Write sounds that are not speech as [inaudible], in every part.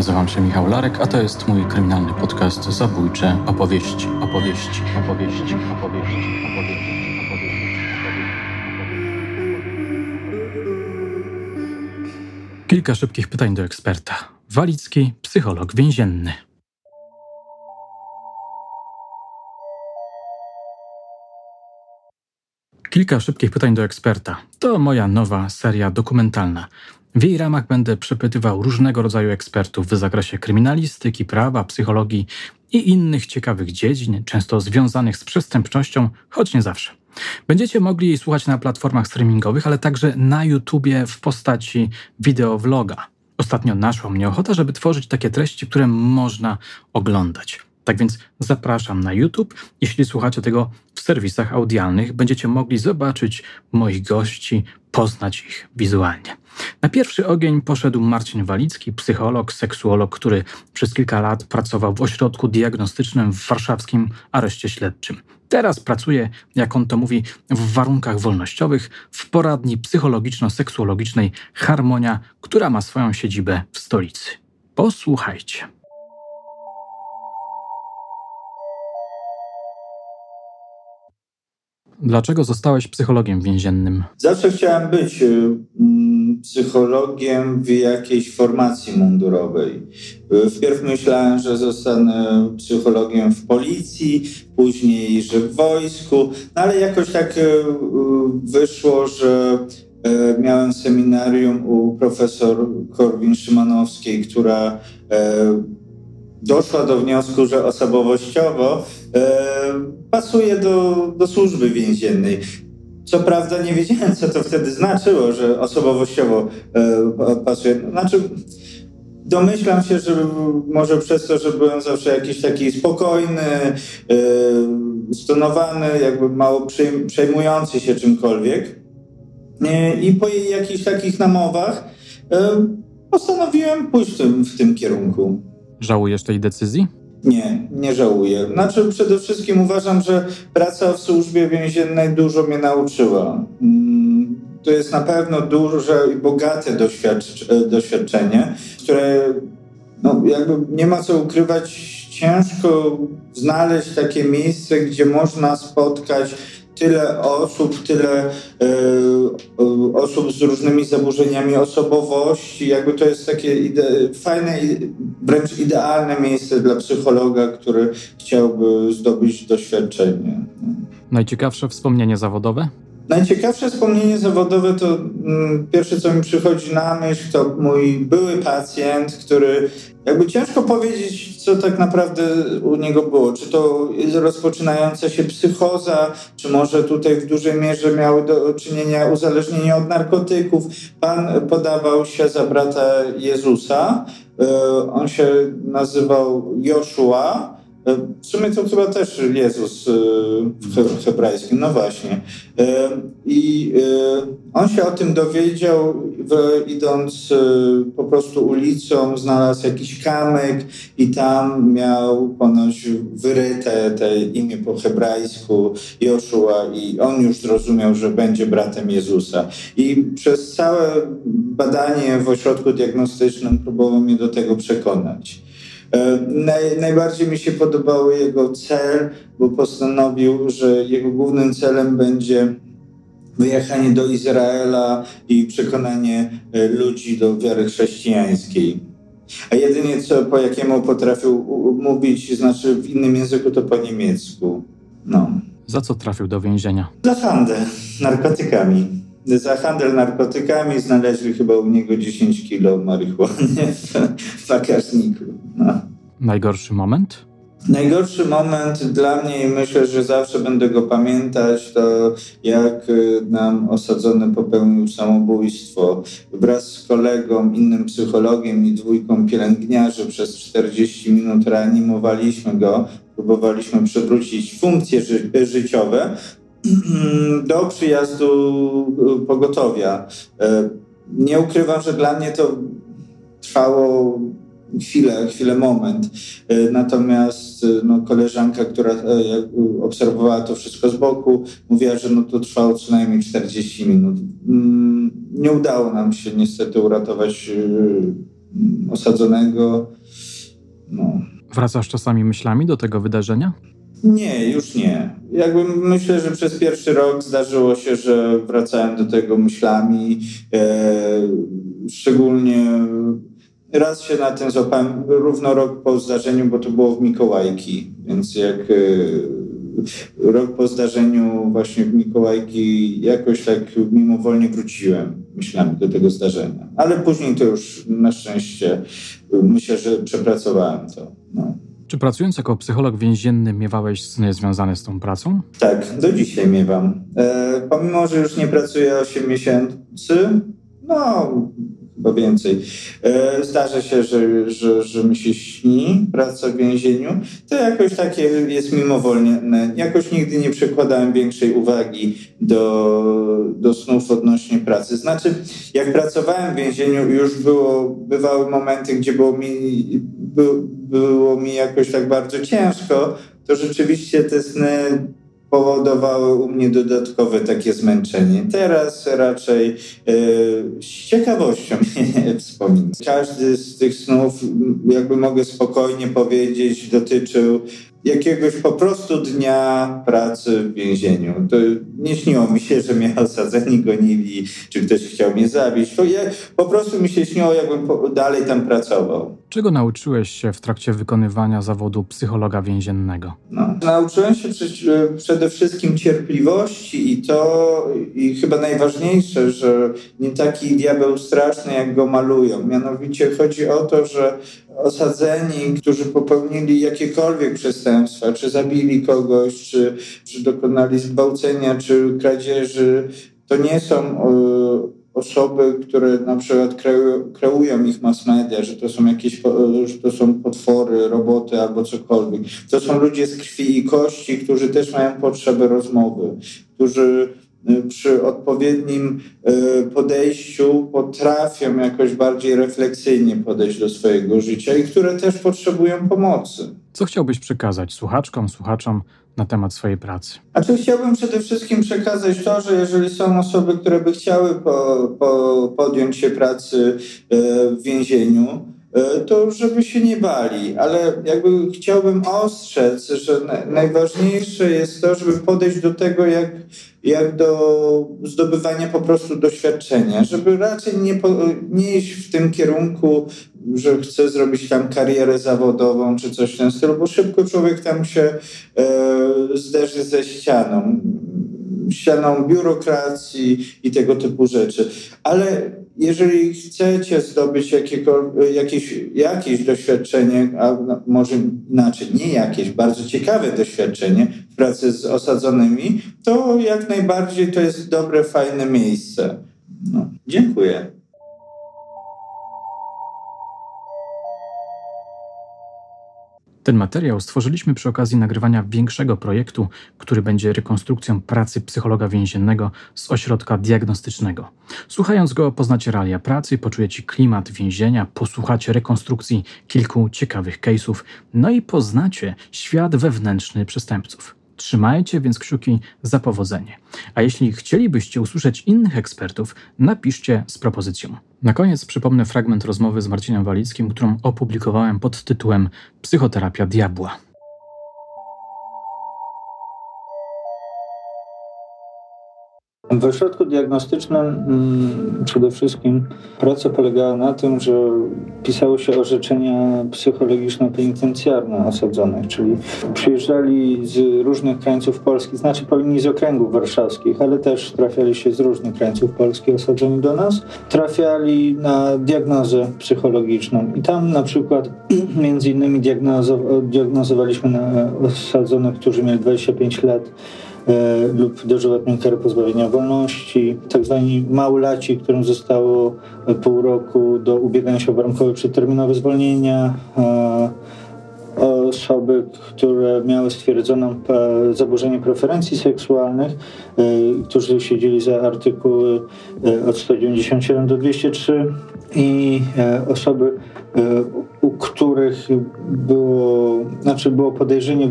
Nazywam się Michał Larek, a to jest mój kryminalny podcast Zabójcze opowieści, opowieści, opowieści, opowieści, opowieści, opowieści. Kilka szybkich pytań do eksperta. Walicki, psycholog więzienny. Kilka szybkich pytań do eksperta. To moja nowa seria dokumentalna. W jej ramach będę przepytywał różnego rodzaju ekspertów w zakresie kryminalistyki, prawa, psychologii i innych ciekawych dziedzin, często związanych z przestępczością, choć nie zawsze. Będziecie mogli jej słuchać na platformach streamingowych, ale także na YouTubie w postaci wideovloga. Ostatnio naszła mnie ochota, żeby tworzyć takie treści, które można oglądać. Tak więc zapraszam na YouTube. Jeśli słuchacie tego w serwisach audialnych, będziecie mogli zobaczyć moich gości, poznać ich wizualnie. Na pierwszy ogień poszedł Marcin Walicki, psycholog, seksuolog, który przez kilka lat pracował w ośrodku diagnostycznym w warszawskim areszcie śledczym. Teraz pracuje, jak on to mówi, w warunkach wolnościowych w poradni psychologiczno-seksuologicznej Harmonia, która ma swoją siedzibę w stolicy. Posłuchajcie. Dlaczego zostałeś psychologiem więziennym? Zawsze chciałem być y, mm, psychologiem w jakiejś formacji mundurowej. Wpierw myślałem, że zostanę psychologiem w policji, później, że w wojsku, no ale jakoś tak y, y, wyszło, że miałem seminarium u profesor Korwin-Szymanowskiej, która doszła do wniosku, że osobowościowo pasuje do, do służby więziennej. Co prawda nie wiedziałem, co to wtedy znaczyło, że osobowościowo e, pasuje. Znaczy, domyślam się, że może przez to, że byłem zawsze jakiś taki spokojny, e, stonowany, jakby mało przejmujący się czymkolwiek. E, I po jakichś takich namowach e, postanowiłem pójść w tym, w tym kierunku. Żałujesz tej decyzji? Nie, nie żałuję. Znaczy, przede wszystkim uważam, że praca w służbie więziennej dużo mnie nauczyła. Mm, to jest na pewno duże i bogate doświadczenie, które no, jakby nie ma co ukrywać, ciężko znaleźć takie miejsce, gdzie można spotkać tyle osób, tyle y, osób z różnymi zaburzeniami osobowości. Jakby to jest takie ide fajne, wręcz idealne miejsce dla psychologa, który chciałby zdobyć doświadczenie. Najciekawsze wspomnienie zawodowe? Najciekawsze wspomnienie zawodowe to mm, pierwsze, co mi przychodzi na myśl, to mój były pacjent, który jakby ciężko powiedzieć, co tak naprawdę u niego było. Czy to rozpoczynająca się psychoza, czy może tutaj w dużej mierze miały do czynienia uzależnienie od narkotyków. Pan podawał się za brata Jezusa. E, on się nazywał Joshua w sumie to chyba też Jezus e, w hebrajskim, no właśnie. E, I on się o tym dowiedział, idąc po prostu ulicą, znalazł jakiś kamyk i tam miał ponoć wyryte te imię po hebrajsku Joszua i on już zrozumiał, że będzie bratem Jezusa. I przez całe badanie w ośrodku diagnostycznym próbował mnie do tego przekonać. E, naj, najbardziej mi się podobał jego cel, bo postanowił, że jego głównym celem będzie wyjechanie do Izraela i przekonanie e, ludzi do wiary chrześcijańskiej. A jedynie co, po jakiemu potrafił mówić, znaczy w innym języku, to po niemiecku. No. Za co trafił do więzienia? Za handel narkotykami. Za handel narkotykami znaleźli chyba u niego 10 kilo marihuany w bagażniku. No. Najgorszy moment? Najgorszy moment dla mnie i myślę, że zawsze będę go pamiętać, to jak y, nam osadzony popełnił samobójstwo. Wraz z kolegą, innym psychologiem i dwójką pielęgniarzy przez 40 minut reanimowaliśmy go, próbowaliśmy przywrócić funkcje ży życiowe [clears throat] do przyjazdu y, pogotowia. Y, nie ukrywam, że dla mnie to trwało chwilę, chwilę moment. E, natomiast e, no, koleżanka, która e, obserwowała to wszystko z boku, mówiła, że no, to trwało co najmniej 40 minut. Mm, nie udało nam się niestety uratować osadzonego. No. Wracasz czasami myślami do tego wydarzenia? Nie, już nie. Jakby myślę, że przez pierwszy rok zdarzyło się, że wracałem do tego myślami. E, szczególnie raz się na tym złapałem równo rok po zdarzeniu, bo to było w Mikołajki, więc jak e, rok po zdarzeniu właśnie w Mikołajki jakoś tak mimowolnie wróciłem myślami do tego zdarzenia. Ale później to już na szczęście myślę, że przepracowałem to. No. Czy pracując jako psycholog więzienny miewałeś sny związane z tą pracą? Tak, do dzisiaj miewam. E, pomimo, że już nie pracuję 8 miesięcy, no bo więcej. E, zdarza się, że, że, że mi się śni praca w więzieniu. To jakoś takie jest mimowolnie. Jakoś nigdy nie przekładałem większej uwagi do, do snów odnośnie pracy. Znaczy, jak pracowałem w więzieniu, już było, bywały momenty, gdzie było mi, by, było mi jakoś tak bardzo ciężko, to rzeczywiście te sny powodowały u mnie dodatkowe takie zmęczenie. Teraz raczej e, z ciekawością [laughs] wspominam. Każdy z tych snów, jakby mogę spokojnie powiedzieć, dotyczył jakiegoś po prostu dnia pracy w więzieniu. To nie śniło mi się, że mnie osadzeni gonili, czy ktoś chciał mnie zabić. To je, po prostu mi się śniło, jakbym dalej tam pracował. Czego nauczyłeś się w trakcie wykonywania zawodu psychologa więziennego? No, nauczyłem się przede wszystkim cierpliwości i to, i chyba najważniejsze, że nie taki diabeł straszny, jak go malują. Mianowicie chodzi o to, że osadzeni, którzy popełnili jakiekolwiek przestępstwa, czy zabili kogoś, czy, czy dokonali zgwałcenia, czy kradzieży, to nie są e, osoby, które na przykład kreują, ich mass media, że to są jakieś, że to są potwory, roboty albo cokolwiek. To są ludzie z krwi i kości, którzy też mają potrzebę rozmowy, którzy przy odpowiednim y, podejściu potrafią jakoś bardziej refleksyjnie podejść do swojego życia i które też potrzebują pomocy. Co chciałbyś przekazać słuchaczkom, słuchaczom na temat swojej pracy? A czy chciałbym przede wszystkim przekazać to, że jeżeli są osoby, które by chciały po, po podjąć się pracy y, w więzieniu, to żeby się nie bali, ale jakby chciałbym ostrzec, że najważniejsze jest to, żeby podejść do tego jak jak do zdobywania po prostu doświadczenia, żeby raczej nie, nie iść w tym kierunku, że chce zrobić tam karierę zawodową czy coś w ten stylu, bo szybko człowiek tam się e, zderzy ze ścianą, ścianą biurokracji i tego typu rzeczy. Ale jeżeli chcecie zdobyć jakieś, jakieś doświadczenie, a może inaczej, nie jakieś, bardzo ciekawe doświadczenie w pracy z osadzonymi, to jak najbardziej to jest dobre, fajne miejsce. No, dziękuję. Ten materiał stworzyliśmy przy okazji nagrywania większego projektu, który będzie rekonstrukcją pracy psychologa więziennego z ośrodka diagnostycznego. Słuchając go, poznacie realia pracy, poczujecie klimat więzienia, posłuchacie rekonstrukcji kilku ciekawych case'ów, no i poznacie świat wewnętrzny przestępców. Trzymajcie więc kciuki za powodzenie. A jeśli chcielibyście usłyszeć innych ekspertów, napiszcie z propozycją. Na koniec przypomnę fragment rozmowy z Marcinem Walickim, którą opublikowałem pod tytułem Psychoterapia diabła. W ośrodku diagnostycznym mm, przede wszystkim praca polegała na tym, że pisało się orzeczenia psychologiczno-penitencjarne osadzonych, czyli przyjeżdżali z różnych krańców Polski, znaczy powinni z okręgów warszawskich, ale też trafiali się z różnych krańców Polski osadzeni do nas, trafiali na diagnozę psychologiczną. I tam na przykład [clears throat] między innymi diagnozowaliśmy na osadzonych, którzy mieli 25 lat lub dożywotnią karę pozbawienia wolności, tak zwani małolaci, którym zostało pół roku do ubiegania się o warunkowe przedterminowe zwolnienia, e, osoby, które miały stwierdzoną e, zaburzenie preferencji seksualnych, którzy siedzieli za artykuły od 197 do 203 i osoby, których było, znaczy było podejrzenie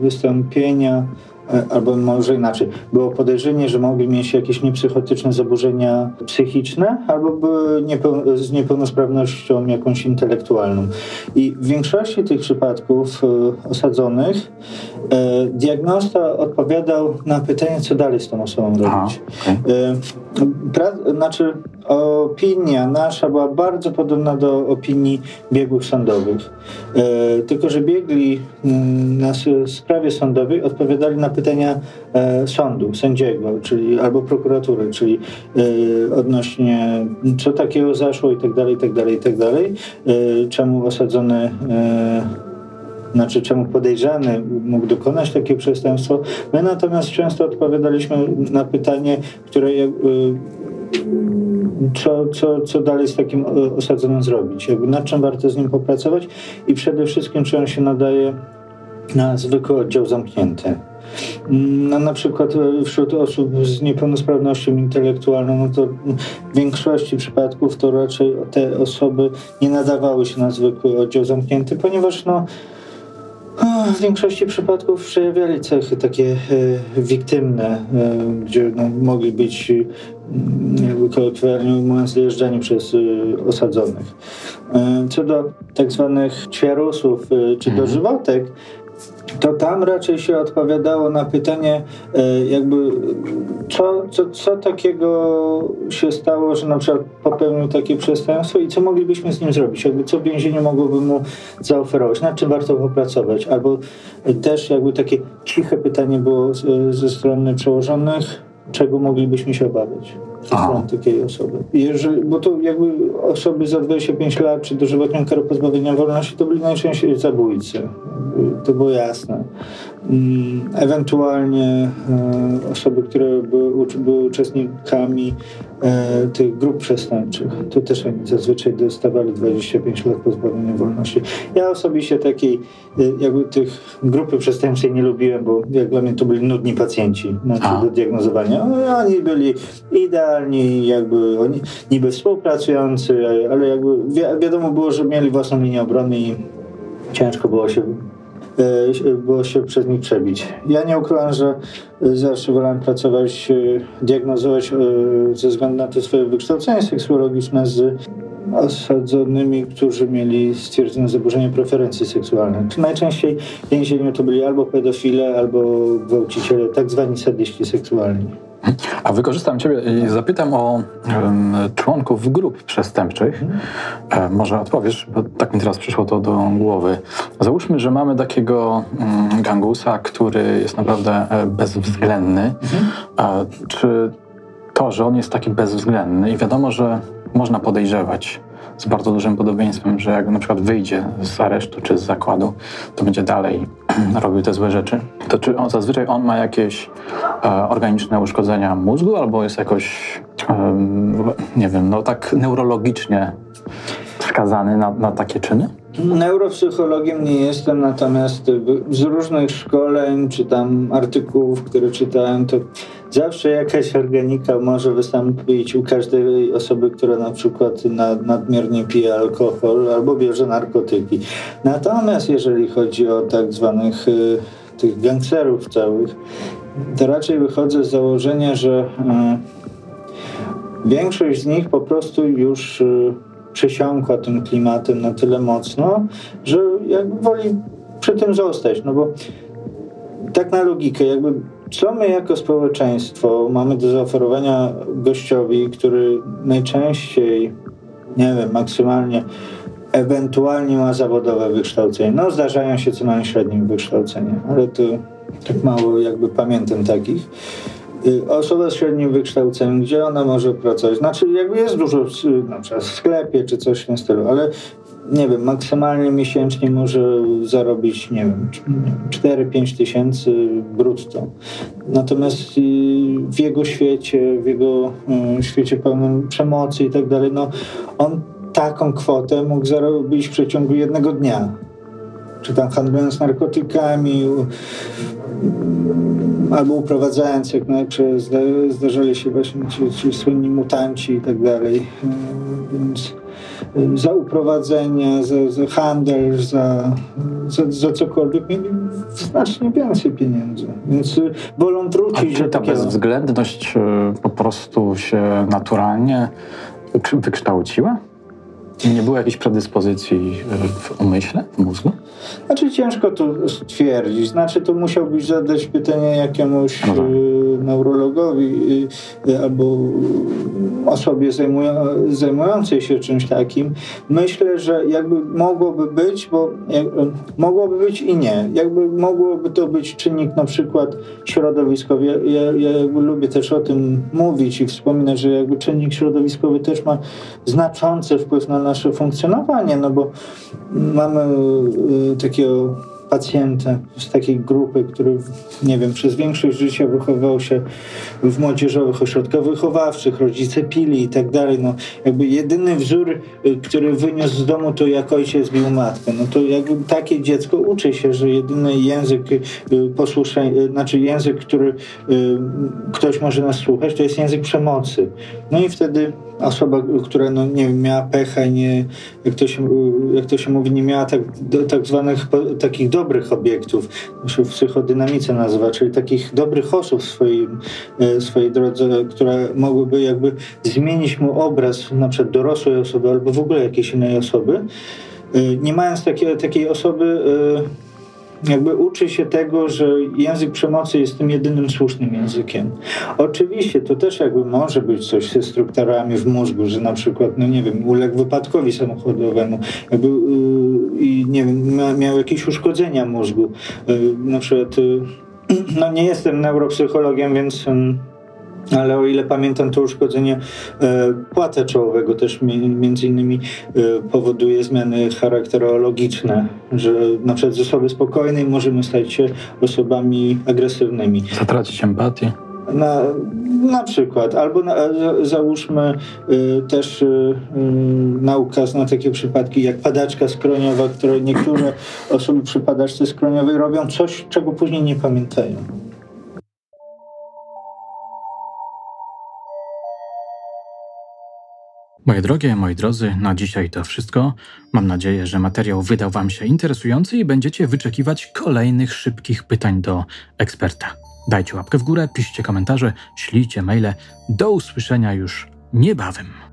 wystąpienia e, albo może inaczej, było podejrzenie, że mogli mieć jakieś niepsychotyczne zaburzenia psychiczne albo były z niepełnosprawnością jakąś intelektualną. I w większości tych przypadków e, osadzonych diagnosta odpowiadał na pytanie, co dalej z tą osobą robić. Aha, okay. znaczy opinia nasza była bardzo podobna do opinii biegłych sądowych. E, tylko, że biegli mm, na sprawie sądowej odpowiadali na pytania e, sądu, sędziego, czyli albo prokuratury, czyli e, odnośnie co takiego zaszło i tak dalej, i tak dalej, i tak dalej. Czemu osadzony znaczy czemu podejrzany mógł dokonać takie przestępstwo. My natomiast często odpowiadaliśmy na pytanie, które co, co, co dalej z takim osadzonym zrobić, jakby nad czym warto z nim popracować i przede wszystkim, czy on się nadaje na zwykły oddział zamknięty. No, na przykład e, wśród osób z niepełnosprawnością intelektualną, no to w większości przypadków to raczej te osoby nie nadawały się na zwykły oddział zamknięty, ponieważ no, w większości przypadków przejawiali cechy takie e, wiktymne, e, gdzie no, mogli być jakby kolokwialnie mówiąc, dojeżdżani przez y, osadzonych. Co do tak zwanych ćwiarusów czy mhm. dożywotek, to tam raczej się odpowiadało na pytanie, jakby co, co, co takiego się stało, że na przykład popełnił takie przestępstwo i co moglibyśmy z nim zrobić, jakby co więzienie mogłoby mu zaoferować, nad czym warto popracować, albo też jakby takie ciche pytanie było ze strony przełożonych, czego moglibyśmy się obawiać takiej osoby. Jeżeli, bo to jakby osoby za 25 lat czy dożywotnią karę pozbawienia wolności to byli najczęściej zabójcy. To było jasne. Mm, ewentualnie e, osoby, które były, były uczestnikami e, tych grup przestępczych, to też oni zazwyczaj dostawali 25 lat pozbawienia wolności. Ja osobiście takiej e, jakby tych grupy przestępczej nie lubiłem, bo jak dla mnie to byli nudni pacjenci znaczy do diagnozowania. Oni byli idealni, jakby oni niby współpracujący, ale jakby wi wiadomo było, że mieli własną linię obrony i ciężko było się było się przez nich przebić. Ja nie ukrywam, że zawsze wolałem pracować, e, diagnozować e, ze względu na to swoje wykształcenie seksuologiczne z osadzonymi, którzy mieli stwierdzone zaburzenie preferencji seksualnych. Czy najczęściej w więzieniu to byli albo pedofile, albo gwałciciele, tak zwani sadyści seksualni. A wykorzystam Ciebie i zapytam o um, członków grup przestępczych. E, może odpowiesz, bo tak mi teraz przyszło to do głowy. Załóżmy, że mamy takiego um, gangusa, który jest naprawdę e, bezwzględny. E, czy to, że on jest taki bezwzględny i wiadomo, że można podejrzewać z bardzo dużym podobieństwem, że jak na przykład wyjdzie z aresztu czy z zakładu, to będzie dalej [clears throat] robił te złe rzeczy, to czy on, zazwyczaj on ma jakieś e, organiczne uszkodzenia mózgu albo jest jakoś, e, nie wiem, no tak neurologicznie skazany na, na takie czyny? Neuropsychologiem nie jestem, natomiast z różnych szkoleń czy tam artykułów, które czytałem, to zawsze jakaś organika może wystąpić u każdej osoby, która na przykład nad, nadmiernie pije alkohol albo bierze narkotyki. Natomiast jeżeli chodzi o tak zwanych y, tych gangsterów całych, to raczej wychodzę z założenia, że y, większość z nich po prostu już y, przesiąkła tym klimatem na tyle mocno, że jakby woli przy tym zostać, no bo tak na logikę, jakby co my jako społeczeństwo mamy do zaoferowania gościowi, który najczęściej, nie wiem, maksymalnie, ewentualnie ma zawodowe wykształcenie. No zdarzają się co najmniej średnim wykształcenie, ale to tak mało jakby pamiętam takich. Y, osoba z średnim wykształceniem, gdzie ona może pracować? Znaczy, jakby jest dużo na przykład w sklepie czy coś w tym stylu, ale nie wiem, maksymalnie miesięcznie może zarobić, nie wiem, 4-5 tysięcy brutto. Natomiast w jego świecie, w jego y, świecie pełnym przemocy i tak dalej, no on taką kwotę mógł zarobić w przeciągu jednego dnia. Czy tam handlując narkotykami, albo uprowadzając, jak najpierw zdarzali się właśnie ci, ci słynni mutanci i tak dalej. Więc za uprowadzenie, za, za handel, za, za, za, cokolwiek mieli znacznie więcej pieniędzy. Więc wolą wrócić A czy ta takiego... bezwzględność po prostu się naturalnie wykształciła? Nie było jakiejś predyspozycji w umyśle, w mózgu? Znaczy ciężko to stwierdzić. Znaczy to musiałbyś zadać pytanie jakiemuś no tak. Neurologowi albo osobie zajmują, zajmującej się czymś takim. Myślę, że jakby mogłoby być, bo mogłoby być i nie. Jakby mogłoby to być czynnik na przykład środowiskowy. Ja, ja, ja lubię też o tym mówić i wspominać, że jakby czynnik środowiskowy też ma znaczący wpływ na nasze funkcjonowanie, no bo mamy y, takiego pacjenta z takiej grupy, który, nie wiem, przez większość życia wychowywał się w młodzieżowych ośrodkach wychowawczych, rodzice pili i tak dalej. No, jakby jedyny wzór, y, który wyniósł z domu, to jak ojciec bił matkę. No to jakby takie dziecko uczy się, że jedyny język y, posłuszeń, znaczy język, który ktoś może nas słuchać, to jest język przemocy. No i wtedy osoba, która no, nie wiem, miała pecha i nie, jak to się, jak to się mówi, nie miała tak, tak zwanych takich dobrych obiektów, się w psychodynamice nazywa, czyli takich dobrych osób w e, swojej drodze, które mogłyby jakby zmienić mu obraz na przykład dorosłej osoby albo w ogóle jakiejś innej osoby. E, nie mając takiej, takiej osoby, e, jakby uczy się tego, że język przemocy jest tym jedynym słusznym językiem. Oczywiście to też jakby może być coś ze strukturami w mózgu, że na przykład, no nie wiem, uległ wypadkowi samochodowemu jakby, yy, i nie wiem, ma, miał jakieś uszkodzenia mózgu. Yy, na przykład, yy, [clears throat] no nie jestem neuropsychologiem, więc ale o ile pamiętam, to uszkodzenie e, płata czołowego też między innymi e, powoduje zmiany charakterologiczne, że na przykład z osoby spokojnej możemy stać się osobami agresywnymi. Zatracić empatię. Na, na przykład, albo na, załóżmy y, też y, y, nauka na takie przypadki jak padaczka skroniowa, które niektóre osoby przy padaczce skroniowej robią coś, czego później nie pamiętają. Moje drogie, moi drodzy, na dzisiaj to wszystko. Mam nadzieję, że materiał wydał Wam się interesujący i będziecie wyczekiwać kolejnych szybkich pytań do eksperta. Dajcie łapkę w górę, piszcie komentarze, ślijcie maile. Do usłyszenia już niebawem.